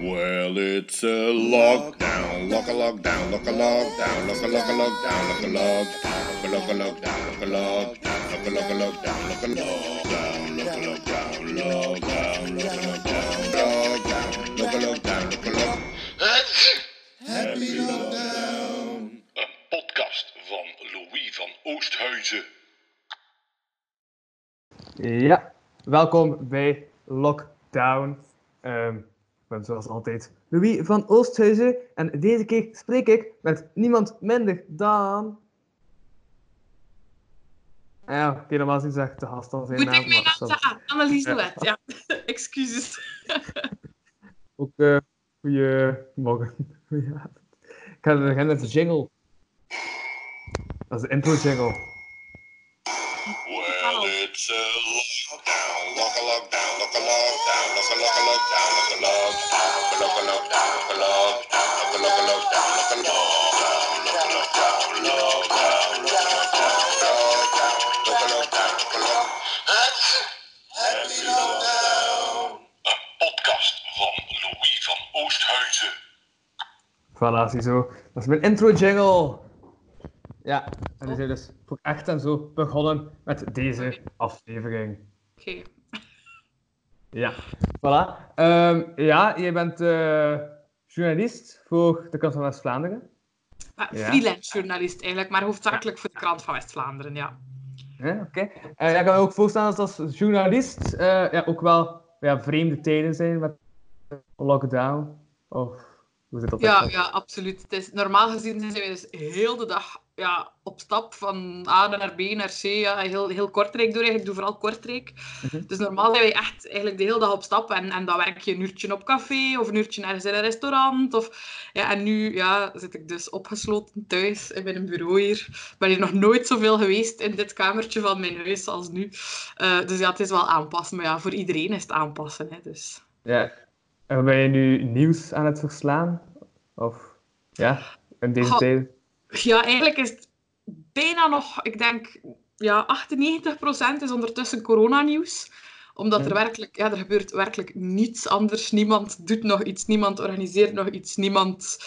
Well, it's a lockdown, lock a lockdown, lock a lockdown, lock a lock a lockdown, lock a lockdown, lock a lockdown, lock a lockdown, lock a lock a lockdown, lock a lockdown, lock a lockdown, lockdown, lock a lockdown, lockdown, lock a lockdown, lock a lock. Happy lockdown. Een podcast van Louis van Oosthuizen. Ja, welkom bij Lockdown. Ehm, ik ben zoals altijd Louis van Oosthuizen en deze keer spreek ik met niemand minder dan. Ah Ja, oké, normaal gezien zeg ik de gast al zijn Moet naam. ik mijn maar naam zeggen? Annelies de Wet, ja. Excuses. Ook uh, goeiemorgen. Ik ga beginnen met de jingle. Dat is de intro jingle. Well, it's a lockdown, lock a lockdown, lock a lockdown, Voilà, ziezo. Dat is mijn intro jingle. Ja, en die zijn dus voor echt en zo begonnen met deze aflevering. Oké. Ja, voilà. Ehm, ja, jij bent eh, journalist voor de Krant van West-Vlaanderen. Ja. Freelance journalist eigenlijk, maar hoofdzakelijk voor de krant van West-Vlaanderen, ja. Ja, oké. En ik kan me ook voorstellen dat als journalist eh, ja, ook wel ja, vreemde tijden zijn met lockdown. Of hoe zit dat? Ja, ja, absoluut. Het is, normaal gezien zijn we dus heel de dag ja, op stap van A naar B naar C. Ja, heel, heel Kortrijk door. Ik doe vooral Kortrijk. Mhm. Dus normaal zijn wij echt eigenlijk de hele dag op stap. En, en dan werk je een uurtje op café of een uurtje ergens in een restaurant. Of, ja, en nu ja, zit ik dus opgesloten thuis in mijn bureau hier. Ik ben hier nog nooit zoveel geweest in dit kamertje van mijn huis als nu. Eh, dus ja, het is wel aanpassen. Maar ja, voor iedereen is het aanpassen. Hè, dus. Ja. En ben je nu nieuws aan het verslaan? Of ja, in deze Goh. Ja, eigenlijk is het bijna nog, ik denk, ja, 98% is ondertussen coronanieuws. Omdat er werkelijk, ja, er gebeurt werkelijk niets anders. Niemand doet nog iets, niemand organiseert nog iets, niemand...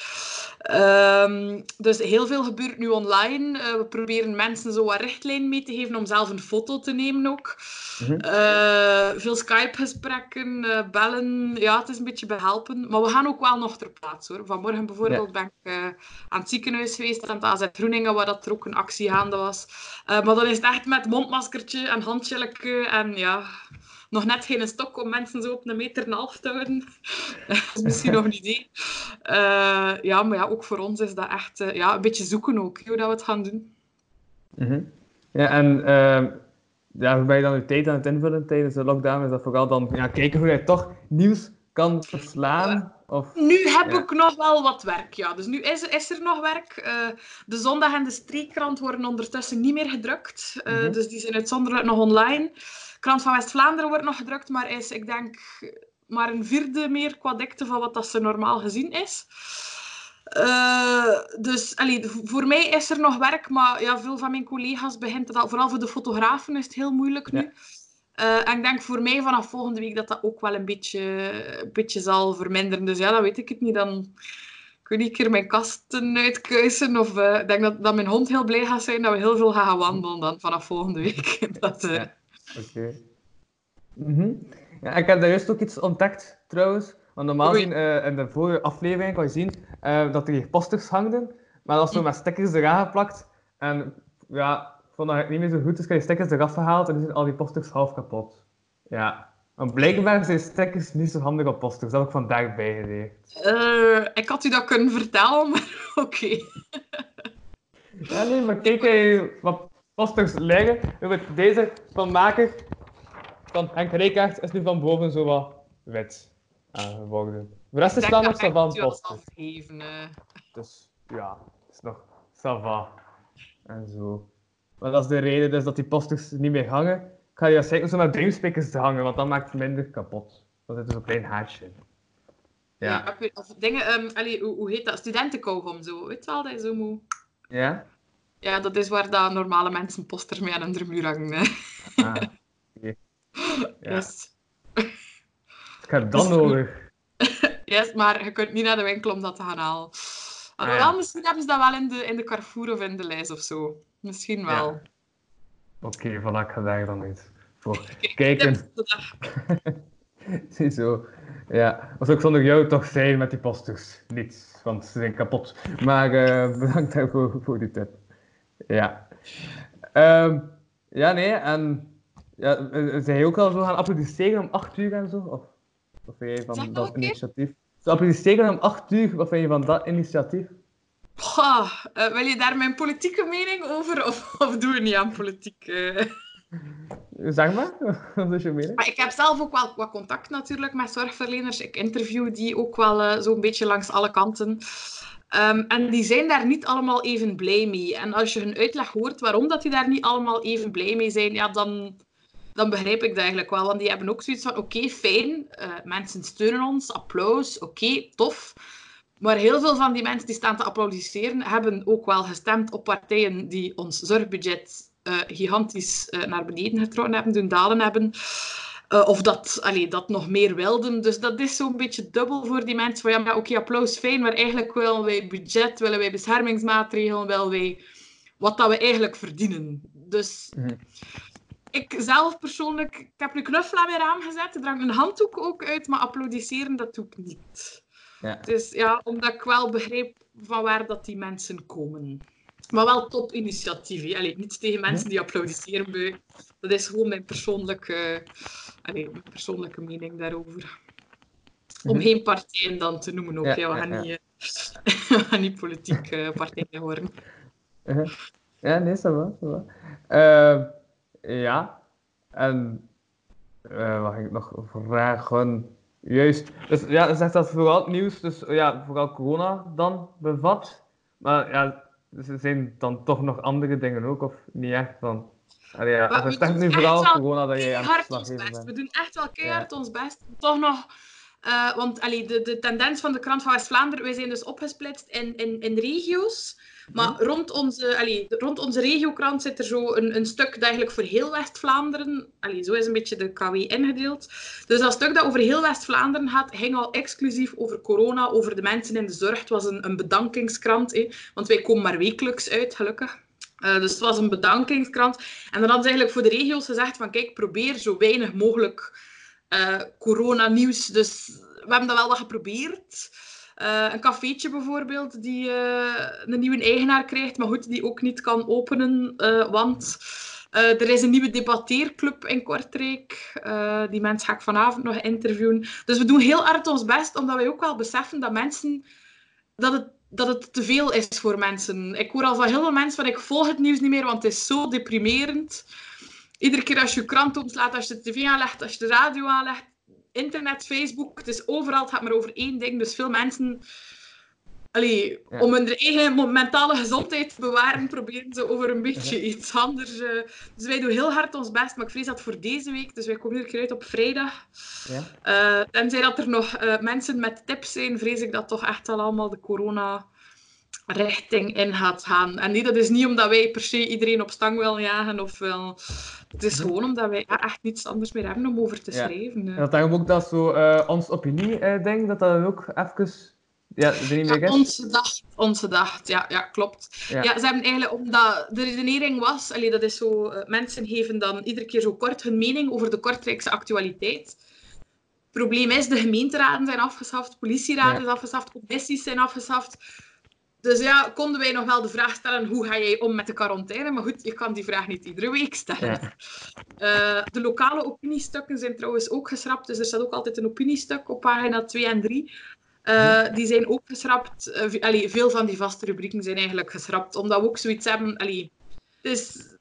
Ehm, dus heel veel gebeurt nu online. Eh, we proberen mensen zo wat richtlijn mee te geven om zelf een foto te nemen ook. Mhm. Eh, veel Skype-gesprekken, eh, bellen. Ja, het is een beetje behelpen. Maar we gaan ook wel nog ter plaatse hoor. Vanmorgen bijvoorbeeld ben ik aan het ziekenhuis geweest, aan het AZ Groeningen, waar dat er ook een actie gaande was. Maar dan is het echt met mondmaskertje en handjelletje en ja, nog net geen stok om mensen zo op een meter en een half te houden. dat is misschien nog een idee. Eh, ja, maar ja, ook voor ons is dat echt eh, ja, een beetje zoeken ook, hoe dat we het gaan doen. Mhm. Ja, en ja, hoe ben je dan je tijd aan het invullen tijdens de lockdown? Is dat vooral dan ja, kijken hoe je toch nieuws kan verslaan? Of... Nu heb Ja. ik nog wel wat werk, ja. Dus nu is, is er nog werk. Eh, de zondag en de streekkrant worden ondertussen niet meer gedrukt. Mhm. Dus die zijn uitzonderlijk nog online. Krant van West-Vlaanderen wordt nog gedrukt, maar is, ik denk, maar een vierde meer qua dikte van wat dat ze normaal gezien is. Eh, dus allee, voor mij is er nog werk, maar ja, veel van mijn collega's begint het al. Vooral voor de fotografen is het heel moeilijk nu. Eh, en ik denk voor mij vanaf volgende week dat dat ook wel een beetje, een beetje zal verminderen. Dus ja, dat weet ik het niet. Dan kun ik een keer mijn kasten uitkuisen. Of eh, ik denk dat, dat mijn hond heel blij gaat zijn dat we heel veel gaan wandelen dan vanaf volgende week. dat, Ja. Oké. Mhm. Ja, ik heb daar juist ook iets ontdekt, trouwens. Want normaal gezien, eh, in de vorige aflevering kon je zien eh, dat er hier posters hangden. Maar dat is zo met stickers eraan geplakt. En ja, ik vond dat het niet meer zo goed, dus ik heb die stickers eraf gehaald en nu zijn al die posters half kapot. Ja. Want blijkbaar zijn stickers niet zo handig op posters. Dat heb ik vandaag bijgeleerd. eh, ik had u dat kunnen vertellen, maar oké. Ja, nee, maar kijk wat posters liggen. Bijvoorbeeld deze van maker van Henk Rijkaard is nu van boven zo wat wit aangeworden. De rest is denk nog dat van ik u al posters. Dus ja, het is nog sava. En zo. Maar dat is de reden dus dat die posters niet meer hangen. Ik ga die waarschijnlijk zo met dreamspeakers hangen, want dan maakt het minder kapot. Dan zit er zo'n klein haartje in. Ja. weet- of dingen, ehm, allee, hoe, hoe heet dat? Studentenkougom zo. Weet wel, dat zo moet... Ja? Ja, dat is waar dat normale mensen posters mee aan hun muur hangen. hè. Ah, oké. Ja. Ik heb dat Dus- nodig. Yes, maar je kunt niet naar de winkel om dat te gaan halen. Ah, wel, ja. misschien hebben ze dat wel in de, in de Carrefour of in de lijst of zo. Misschien wel. Ja. Oké, voilà, ik ga daar dan eens voor Kijk, kijken. Ziezo. Ja, wat zou ik zonder jou toch zijn met die posters? Niets, want ze zijn kapot. Maar eh, bedankt daarvoor voor die tip. Ja. Ehm, ja, nee, en ja, eh, zijn jij ook al zo gaan applaudisseren om 8 uur en zo? Of wat vind jij van dat keer? initiatief? Zo applaudisseren om 8 uur, wat vind je van dat initiatief? Eh, wil je daar mijn politieke mening over? Of, of doen we niet aan politiek? eh? Zeg maar, wat is je mening? Maar ik heb zelf ook wel wat contact natuurlijk met zorgverleners. Ik interview die ook wel eh, zo'n beetje langs alle kanten. Ehm, en die zijn daar niet allemaal even blij mee. En als je hun uitleg hoort waarom dat die daar niet allemaal even blij mee zijn, ja, dan, dan begrijp ik dat eigenlijk wel. Want die hebben ook zoiets van, oké, fijn, eh, mensen steunen ons, applaus, oké, tof. Maar heel veel van die mensen die staan te applaudisseren, hebben ook wel gestemd op partijen die ons zorgbudget eh, gigantisch eh, naar beneden getrokken hebben, doen dalen hebben. Eh, of dat, allee, dat nog meer wilden. Dus dat is zo'n beetje dubbel voor die mensen. Van ja, oké, applaus, fijn, maar eigenlijk willen wij budget, willen wij beschermingsmaatregelen, willen wij wat dat we eigenlijk verdienen. Dus Mhm. ik zelf persoonlijk, ik heb een knuffel aan mijn raam gezet, er hangt een handdoek ook uit, maar applaudisseren, dat doe ik niet. Ja. Dus ja, omdat ik wel begreep van waar dat die mensen komen. Maar wel top initiatief. Allee, niets tegen mensen die applaudisseren. Dat is gewoon mijn persoonlijke, allee, mijn persoonlijke mening daarover. Om Mhm. geen partijen dan te noemen ook. Ja, Ja, we, gaan ja. Niet, eh, we gaan niet politieke partijen worden. Uh-huh. Ja, nee, ça va, ça va. Ehm, ja, en wat ging ik nog vragen? Juist, dus ja, je zegt dat vooral het nieuws, dus eh, ja, vooral corona dan bevat. Maar ja, dus er zijn dan toch nog andere dingen ook, of niet echt dan? Allee, ja, we doen nu echt vooral corona dat jij aan ons best. We doen echt wel keihard ons best. Toch nog... eh, want allee, de, de tendens van de krant van West-Vlaanderen, wij zijn dus opgesplitst in, in, in regio's. Maar Mhm. rond, onze, allee, rond onze regiokrant zit er zo een, een stuk dat eigenlijk voor heel West-Vlaanderen... Zo is een beetje de KW ingedeeld. Dus dat stuk dat over heel West-Vlaanderen gaat, ging al exclusief over corona, over de mensen in de zorg. Het was een, een bedankingskrant, hè, want wij komen maar wekelijks uit, gelukkig. Eh, dus het was een bedankingskrant. En dan hadden ze eigenlijk voor de regio's gezegd van kijk, probeer zo weinig mogelijk eh corona-nieuws. Dus we hebben dat wel wat geprobeerd. Eh, een cafeetje bijvoorbeeld, die een nieuwe eigenaar krijgt, maar goed, die ook niet kan openen, want er is een nieuwe debatteerclub in Kortrijk. Die mensen ga ik vanavond nog interviewen. Dus we doen heel hard ons best, omdat wij ook wel beseffen dat mensen... Dat het, dat het te veel is voor mensen. Ik hoor al van heel veel mensen van ik volg het nieuws niet meer, want het is zo deprimerend. Iedere keer als je krant opslaat, als je de tv aanlegt, als je de radio aanlegt, internet, Facebook, het is overal, het gaat maar over één ding. Dus veel mensen, allee, Ja. om hun eigen mentale gezondheid te bewaren, proberen ze over een beetje iets anders. eh. dus wij doen heel hard ons best, maar ik vrees dat voor deze week, dus wij komen iedere keer uit op vrijdag. Ja? Eh tenzij dat er nog eh, mensen met tips zijn, vrees ik dat toch echt al allemaal de corona richting in gaat gaan. En nee, dat is niet omdat wij per se iedereen op stang willen jagen of wel... Het is gewoon omdat wij ja, echt niets anders meer hebben om over te Ja. schrijven. En eh. dat daarom ook dat zo eh ons opinie eh denk dat dat ook even ja, onze dag, onze dag, ja, ja klopt. Ja. Ja. ze hebben eigenlijk, omdat de redenering was, allee, dat is zo, eh, mensen geven dan iedere keer zo kort hun mening over de Kortrijkse actualiteit. Het probleem is, de gemeenteraden zijn afgeschaft, politieraden Ja. is afgeschaft, commissies zijn afgeschaft. Dus ja, konden wij nog wel de vraag stellen, hoe ga jij om met de quarantaine? Maar goed, je kan die vraag niet iedere week stellen. Ja. Eh, de lokale opiniestukken zijn trouwens ook geschrapt, dus er staat ook altijd een opiniestuk op pagina 2 en 3. Eh, die zijn ook geschrapt. Eh, allee, veel van die vaste rubrieken zijn eigenlijk geschrapt, omdat we ook zoiets hebben. Allee, het is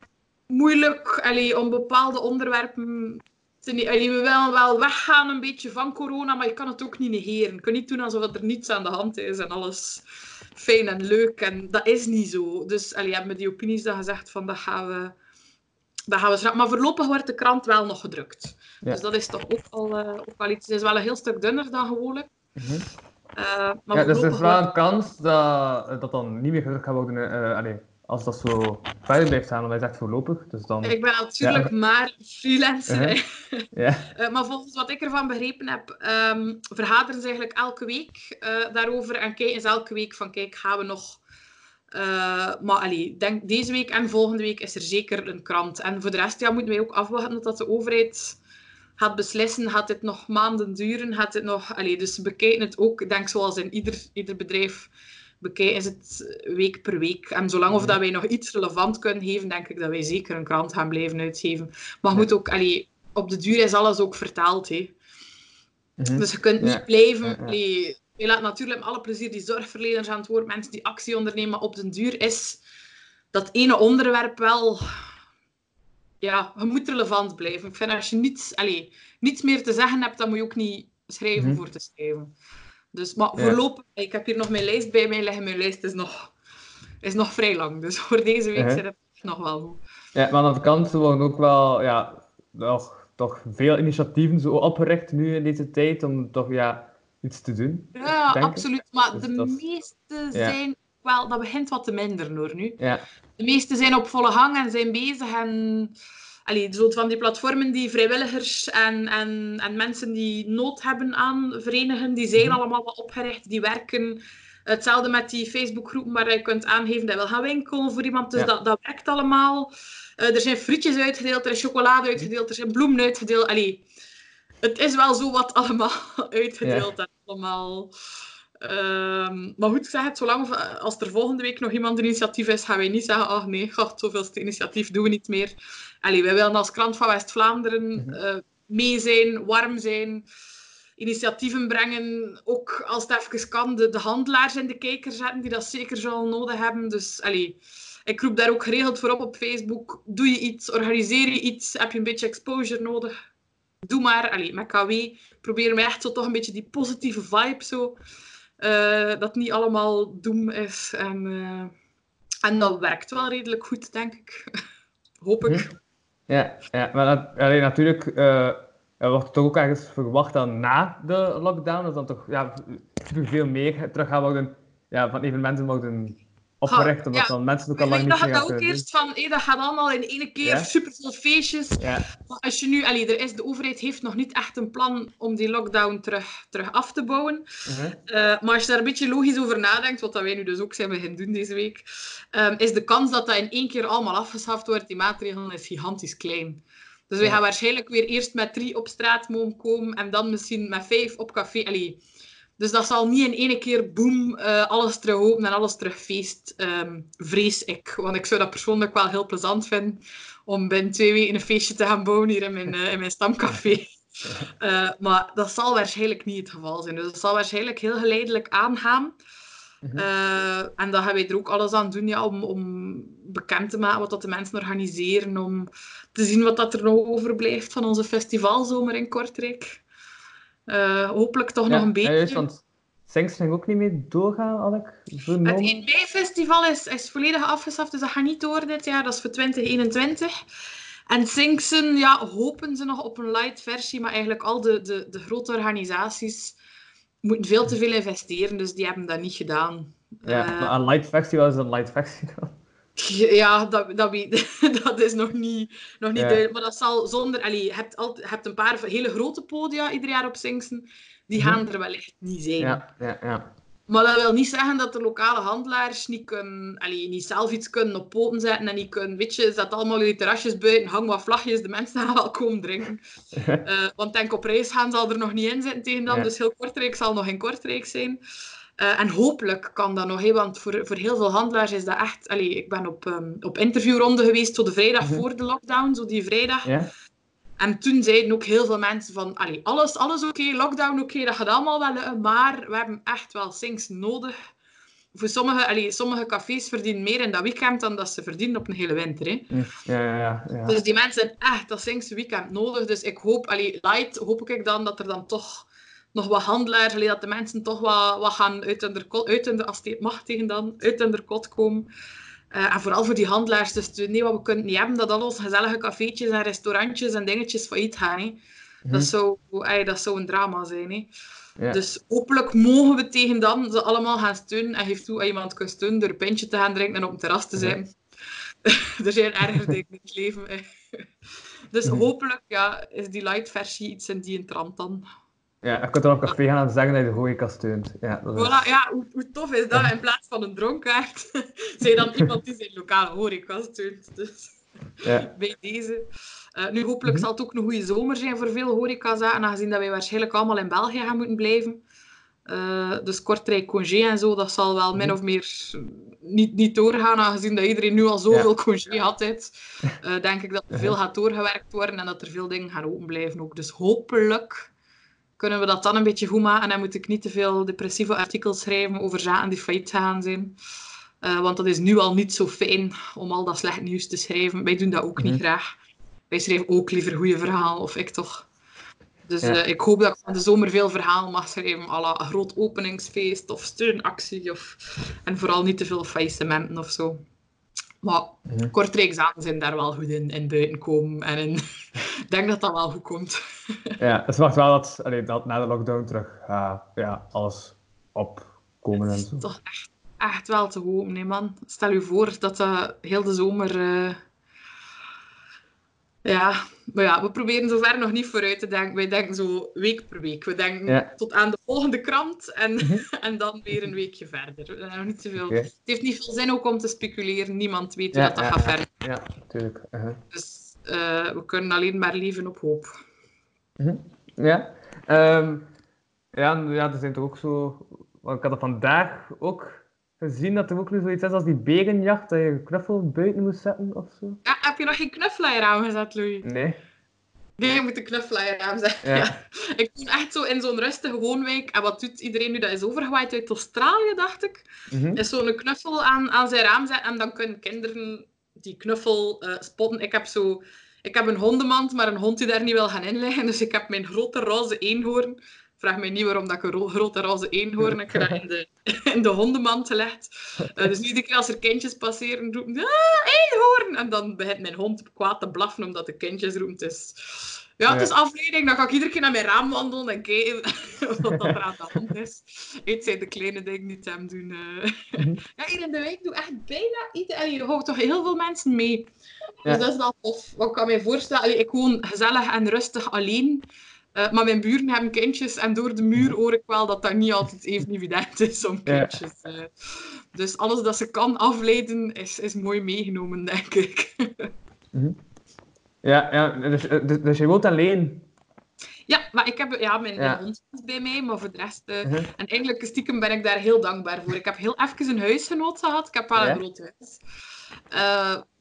moeilijk allee, om bepaalde onderwerpen te allee, we willen wel weggaan een beetje van corona, maar je kan het ook niet negeren. Je kan niet doen alsof er niets aan de hand is en alles fijn en leuk. En dat is niet zo. Dus allee, hebben we die opinies dan gezegd van dat gaan we. Dat gaan we schrappen. Maar voorlopig wordt de krant wel nog gedrukt. Ja. Dus dat is toch ook al, eh, ook al iets. Het is wel een heel stuk dunner dan gewoonlijk. Mhm. Maar Ja, dus er is wel een kans dat dat dan niet meer gedrukt gaat worden. eh als dat zo verder blijft gaan, dan is het echt voorlopig. Dus dan... Ik ben natuurlijk maar freelancer. Uh-huh. Uh, maar volgens wat ik ervan begrepen heb, um, vergaderen ze eigenlijk elke week uh, daarover en kijken ze elke week van kijk, gaan we nog... Maar allee, denk, deze week en volgende week is er zeker een krant. En voor de rest ja, moeten wij ook afwachten dat de overheid gaat beslissen, gaat dit nog maanden duren, gaat dit nog... Allee, dus we bekijken het ook, ik denk zoals in ieder, ieder bedrijf bekijken is het week per week. En zolang of dat wij nog iets relevant kunnen geven, denk ik dat wij zeker een krant gaan blijven uitgeven. Maar goed, ook, allee, op de duur is alles ook vertaald. Hè. Mm -hmm. Dus je kunt niet ja. blijven... Allee, je laat natuurlijk met alle plezier die zorgverleners aan het woord, mensen die actie ondernemen, maar op de duur is dat ene onderwerp wel... Ja, je moet relevant blijven. Ik vind als je niets, allee, niets meer te zeggen hebt, dan moet je ook niet schrijven -hmm. voor te schrijven. Dus, maar ja. voorlopig, ik heb hier nog mijn lijst bij mij liggen. Mijn lijst is nog, is nog vrij lang. Dus voor deze week uh -huh. zit het nog wel goed. Ja, maar aan de kant worden ook wel ja, nog, toch veel initiatieven zo opgericht nu in deze tijd om toch ja, iets te doen. Ja, absoluut. Maar dus de meeste zijn. Wel, dat begint wat te minder hoor nu. Ja. De meeste zijn op volle gang en zijn bezig en allee, zo van die platformen die vrijwilligers en, en, en mensen die nood hebben aan verenigen, die zijn mm -hmm. allemaal wat opgericht, die werken. Hetzelfde met die Facebookgroepen waar je kunt aangeven dat je wil gaan winkelen voor iemand. Dus ja. dat, dat werkt allemaal. Uh, er zijn frietjes uitgedeeld, er is chocolade uitgedeeld, er zijn bloemen uitgedeeld. Allee, het is wel zo wat allemaal uitgedeeld ja. en allemaal... Um, maar goed, ik zeg het, zolang als er volgende week nog iemand een initiatief is, gaan wij niet zeggen, ach nee, god, zoveelste initiatief doen we niet meer. Allee, wij willen als krant van West-Vlaanderen uh, mee zijn, warm zijn, initiatieven brengen, ook als het even kan, de, de handelaars in de kijker zetten, die dat zeker zullen nodig hebben. Dus allee, ik roep daar ook geregeld voor op op Facebook. Doe je iets, organiseer je iets, heb je een beetje exposure nodig, doe maar. Allee, met KW proberen we echt zo toch een beetje die positieve vibe zo... Uh, dat niet allemaal doem is. En, uh, en dat werkt wel redelijk goed, denk ik. Hoop ik. Ja, ja maar alleen natuurlijk uh, er wordt toch ook ergens verwacht dat na de lockdown, dat dan toch ja, veel meer terug gaan worden, ja, van evenementen worden opgericht, omdat ja. dan mensen ook al lang niet meer gaan ook eerst van, dat gaat allemaal in één keer, superveel feestjes. Maar als je nu, allee, er is, de overheid heeft nog niet echt een plan om die lockdown terug, terug af te bouwen. Uh -huh. uh, maar als je daar een beetje logisch over nadenkt, wat dat wij nu dus ook zijn beginnen doen deze week, um, is de kans dat dat in één keer allemaal afgeschaft wordt, die maatregelen, is gigantisch klein. Dus wij gaan waarschijnlijk weer eerst met drie op straat mogen komen en dan misschien met vijf op café. Allee, dus dat zal niet in één keer boem, uh, alles terug open en alles terug feest, um, vrees ik. Want ik zou dat persoonlijk wel heel plezant vinden om binnen twee weken een feestje te gaan bouwen hier in mijn, uh, in mijn stamcafé. Uh, maar dat zal waarschijnlijk niet het geval zijn. Dus dat zal waarschijnlijk heel geleidelijk aangaan. Uh, en dan gaan wij er ook alles aan doen ja, om, om bekend te maken wat dat de mensen organiseren. Om te zien wat dat er nog overblijft van onze festivalzomer in Kortrijk. Uh, hopelijk toch ja, nog een beetje. Juist, want Sings ging ook niet meer doorgaan, had ik vernomen. Het 1 festival is, is volledig afgeschaft, dus dat gaat niet door dit jaar. Dat is voor 2021. En Sinksen, ja, hopen ze nog op een light versie, maar eigenlijk al de, de, de grote organisaties moeten veel te veel investeren, dus die hebben dat niet gedaan. Ja, uh, maar een light versie, wat is een light versie dan? Ja, dat, dat, dat is nog niet, nog niet ja. duidelijk. Maar dat zal zonder... Allee, je hebt, altijd, je hebt een paar hele grote podia ieder jaar op Singsen. Die gaan er wel echt niet zijn. Ja, ja, ja. Maar dat wil niet zeggen dat de lokale handelaars niet, kunnen, allee, niet zelf iets kunnen op poten zetten. En niet kunnen, weet je, zet allemaal die terrasjes buiten, hang wat vlagjes, de mensen gaan wel komen drinken. uh, want denk op reis gaan zal er nog niet in zitten tegen dan. Ja. Dus heel Kortrijk zal nog in Kortrijk zijn. Uh, en hopelijk kan dat nog, hè, want voor, voor heel veel handelaars is dat echt... Allee, ik ben op, um, op interviewronde geweest, zo de vrijdag mm -hmm. voor de lockdown, zo die vrijdag. En toen zeiden ook heel veel mensen van, allee, alles, alles oké, okay, lockdown oké, okay, dat gaat allemaal wel lukken, maar we hebben echt wel sinks nodig. Voor sommige, allee, sommige cafés verdienen meer in dat weekend dan dat ze verdienen op een hele winter. Hè. Ja, ja, ja. Dus die mensen hebben echt dat sinks weekend nodig. Dus ik hoop, allee, light, hoop ik dan dat er dan toch nog wat handelaars, dat de mensen toch wat, wat gaan uit hun, uit hun, als het mag tegen dan, uit hun kot komen. Uh, en vooral voor die handelaars, dus nee, wat we kunnen niet hebben, dat al onze gezellige cafeetjes en restaurantjes en dingetjes failliet gaan. Hè. Mm. Dat, zou, ay, dat zou een drama zijn. Hè. Dus hopelijk mogen we tegen dan ze allemaal gaan steunen. En geef toe, als iemand kan steunen door een pintje te gaan drinken en op een terras te zijn. er zijn erger dingen in het leven. Dus Mhm. hopelijk ja, is die light versie iets in die trant dan. Ja, je kunt dan op café gaan en zeggen dat je de horeca steunt. Ja, dat is... Voilà, ja, hoe, hoe tof is dat? In plaats van een dronkaard, zijn dan iemand die zijn lokale horeca steunt. Dus ja. bij deze. Eh, nu, hopelijk Mhm. zal het ook een goede zomer zijn voor veel horecazaken, aangezien dat wij waarschijnlijk allemaal in België gaan moeten blijven. Eh, dus Kortrijk, congé en zo, dat zal wel min Mhm. of meer niet, niet doorgaan, aangezien dat iedereen nu al zoveel congé had. Eh, denk ik dat er veel gaat doorgewerkt worden en dat er veel dingen gaan open blijven ook. Dus hopelijk kunnen we dat dan een beetje goed maken en moet ik niet te veel depressieve artikels schrijven over zaken die failliet gaan zijn. Eh, want dat is nu al niet zo fijn om al dat slecht nieuws te schrijven. Wij doen dat ook niet Mhm. graag. Wij schrijven ook liever goede verhalen, of ik toch. Dus Ja. eh, ik hoop dat ik van de zomer veel verhalen mag schrijven, à la groot openingsfeest of steunactie. Of... En vooral niet te veel faillissementen of zo. Maar Mhm. Kortrijkzaten zijn daar wel goed in, in buiten komen. En in... ik denk dat dat wel goed komt. ja, het wacht wel dat, allee, dat na de lockdown terug gaat ja, alles opkomen en zo. toch echt, echt wel te hopen, hè, man. Stel je voor dat dat heel de zomer... eh, Ja, maar ja, we proberen zover nog niet vooruit te denken. Wij denken zo week per week. We denken Ja. tot aan de volgende krant en, en dan weer een weekje verder. We hebben nog niet te veel... Het heeft niet veel zin ook om te speculeren. Niemand weet Ja, hoe dat, gaat ja. verder. Ja, natuurlijk. uh-huh. Dus eh, we kunnen alleen maar leven op hoop. Ja. Ehm, ja, ja, er zijn toch ook zo... Want ik had er vandaag ook gezien dat er ook nu zoiets is als die berenjacht, dat je een knuffel buiten moet zetten of zo. Ja, heb je nog geen knuffelaar aangezet, Louis? Nee. Nee, je moet een knuffelaar aanzetten. Ja. Ja. Ik woon echt zo in zo'n rustige woonwijk. En wat doet iedereen nu? Dat is overgewaaid uit Australië, dacht ik. Mhm. Is zo'n knuffel aan, aan zijn raam zetten. En dan kunnen kinderen die knuffel eh, spotten. Ik heb zo... Ik heb een hondenmand, maar een hond die daar niet wil gaan inleggen. Dus ik heb mijn grote roze eenhoorn. Vraag mij niet waarom dat ik een ro- grote roze eenhoorn. Ik in de, in de hondenmand gelegd. Eh, dus iedere keer als er kindjes passeren, roepen ze... Ah, eenhoorn! En dan begint mijn hond kwaad te blaffen omdat de kindjes roepen. Dus ja, het is afleiding. Dan ga ik iedere keer naar mijn raam wandelen en kijken wat dat er aan de hand is. Het zijn de kleine dingen die het hem doen. eh. Mhm. Ja, hier in de wijk doe echt bijna iedereen. En je houdt toch heel veel mensen mee. Dus Ja. dat is wel tof. Wat ik kan me voorstellen, allee, ik woon gezellig en rustig alleen. Eh, maar mijn buren hebben kindjes en door de muur hoor ik wel dat dat niet altijd even evident is om Ja. kindjes. eh. Dus alles dat ze kan afleiden is, is mooi meegenomen, denk ik. Ja, ja dus, eh, dus, dus je woont alleen. Ja, maar ik heb ja, mijn, Ja. hond is bij mij, maar voor de rest... Mhm. En eigenlijk stiekem ben ik daar heel dankbaar voor. Ik heb heel even een huisgenoot gehad. Ik heb wel Ja? een groot huis.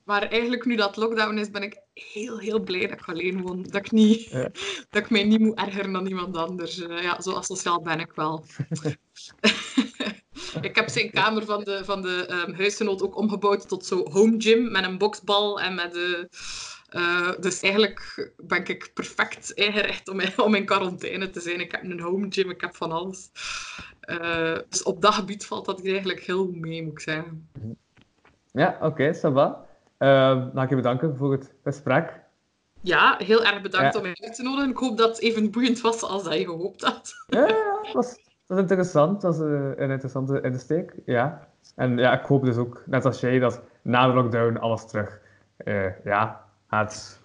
Maar eigenlijk nu dat lockdown is, ben ik heel, heel blij dat ik alleen woon. Dat ik, niet, Ja. dat ik mij niet moet ergeren dan iemand anders. Eh, ja, zo asociaal ben ik wel. ik heb zijn kamer van de, van de ehm, huisgenoot ook omgebouwd tot zo home gym met een boksbal en met de... eh, dus eigenlijk ben ik perfect ingericht om, om in quarantaine te zijn. Ik heb een home gym, ik heb van alles. Eh, dus op dat gebied valt dat eigenlijk heel mee, moet ik zeggen. Ja, oké, ça dan ga ik je bedanken voor het gesprek. Ja, heel erg bedankt Ja. om mij uit te nodigen. Ik hoop dat het even boeiend was als dat je gehoopt had. Ja, ja, dat was, was interessant. Dat was eh, een interessante insteek. Ja. En ja, ik hoop dus ook, net als jij, dat na de lockdown alles terug eh, ja, gaat,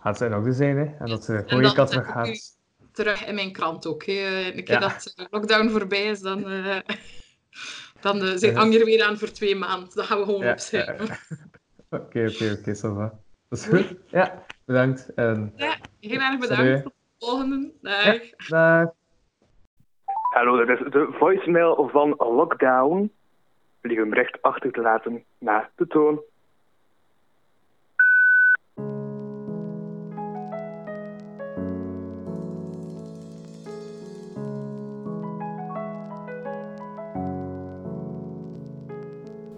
gaat in orde zijn. Hè. En dat de horeca dat terug gaat. terug in mijn krant ook. hè. Een keer Ja. dat de lockdown voorbij is, dan, eh dan zit. Anger weer aan voor twee maanden. Dat gaan we gewoon ja. Oké, oké, oké, ça va. Dat is goed. Ja, bedankt. En Ja, heel erg bedankt. Salut. Tot de volgende. Dag. ja, dag. Hallo, dat is de voicemail van Lockdown. Wil je hem recht achter te laten na de toon?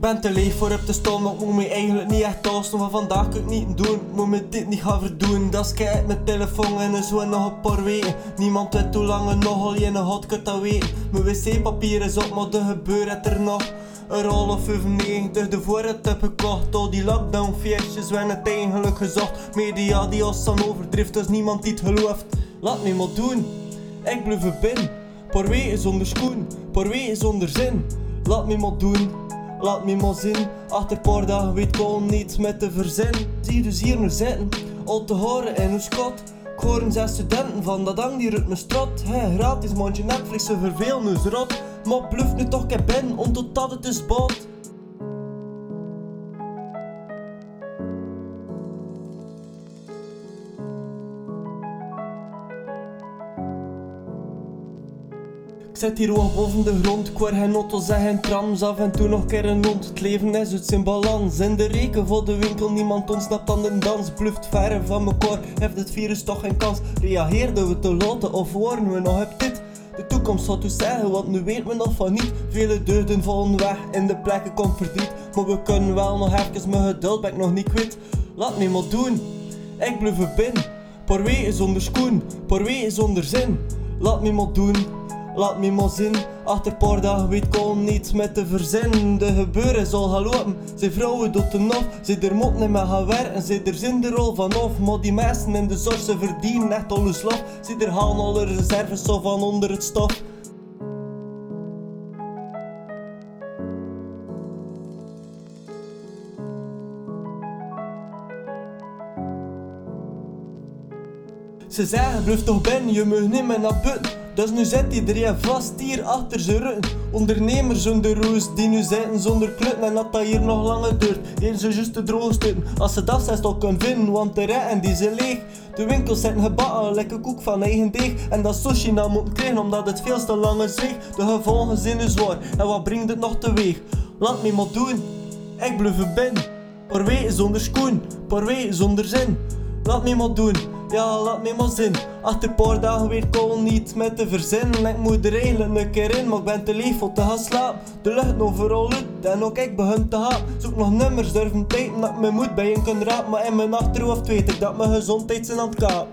Ben te leeg voor op te staan, maar ik moet me eigenlijk niet echt afstaan. Maar vandaag kan ik niet doen, moet me dit niet gaan verdoen. Dat is mijn telefoon en zo nog een paar weken. Niemand weet hoe lang er nog al je nog had, kunt dat weten. Mijn wc-papier is op, maar er gebeurt er nog. Een rol of 95, de voorraad heb gekocht. Al die lockdown feestjes werden het eigenlijk gezocht. Media die ons dan overdrift, dus niemand die het gelooft. Laat me maar doen, ik blijf binnen. Paar weken zonder schoen, paar weken zonder zin. Laat me maar doen. Laat me maar zien, achter paar weet gewoon niets met te verzin. Zie dus hier nu zitten, al te horen in uw schot. Ik hoor een zes studenten van dat hang die uit mijn strot. Hey, gratis mondje Netflix, ze vervelen nu rot. Maar bluff nu toch ik ben, om totdat het is bot. Zit hier hoog boven de grond, ik geen auto's en geen trams Af en toe nog keer een hond, het leven is uit zijn balans In de reken voor de winkel, niemand ontsnapt aan de dans Bluft verre van mijn koor, heeft het virus toch geen kans? Reageerden we te laten of worden we nog? Op dit? De toekomst zal u zeggen, want nu weten we nog van niet. Vele deugden vallen weg, in de plekken komt verdriet. Maar we kunnen wel nog even, mijn geduld ben ik nog niet kwijt. Laat maar doen, ik blijf binnen. Paar weken zonder schoen, paar weken zonder zin. Laat maar doen Laat me maar achter paar dagen weet niets met te verzinnen. De gebeuren zal gaan lopen, ze vrouwen doet de nog. Ze er moet niet meer gaan werken, ze er zijn er al vanaf. Maar die meisten in de zorg, ze verdienen echt al hun slag. Ze er halen alle reserves zo van onder het stof. Ze zeggen, blijf toch binnen, je mag niet meer naar buiten. Dus nu zit iedereen vast hier achter zijn rug. Ondernemers zonder roes die nu zitten zonder klut. En dat dat hier nog langer duurt, hier ze juist te droog sturen. Als ze dat zelfs toch kunnen vinden, want de retten die zijn leeg. De winkels zijn gebakken, lekker koek van eigen deeg. En dat sushi nou moet krijgen omdat het veel te lang is zweeg. De gevolgen zijn nu zwaar, en wat brengt het nog teweeg? Laat me maar doen, ik blijf binnen. Weken zonder schoen, paar zonder zin. Laat me maar doen, ja laat me maar zin. Achter een paar dagen weer al niet met te verzinnen. Ik moet er eigenlijk een keer in, maar ik ben te lief om te gaan slapen. De lucht overal uit en ook ik begin te gaan. Zoek nog nummers, durven tijd dat ik mijn moed bij je kan rapen. Maar in mijn achterhoofd weet ik dat mijn gezondheid zijn aan het.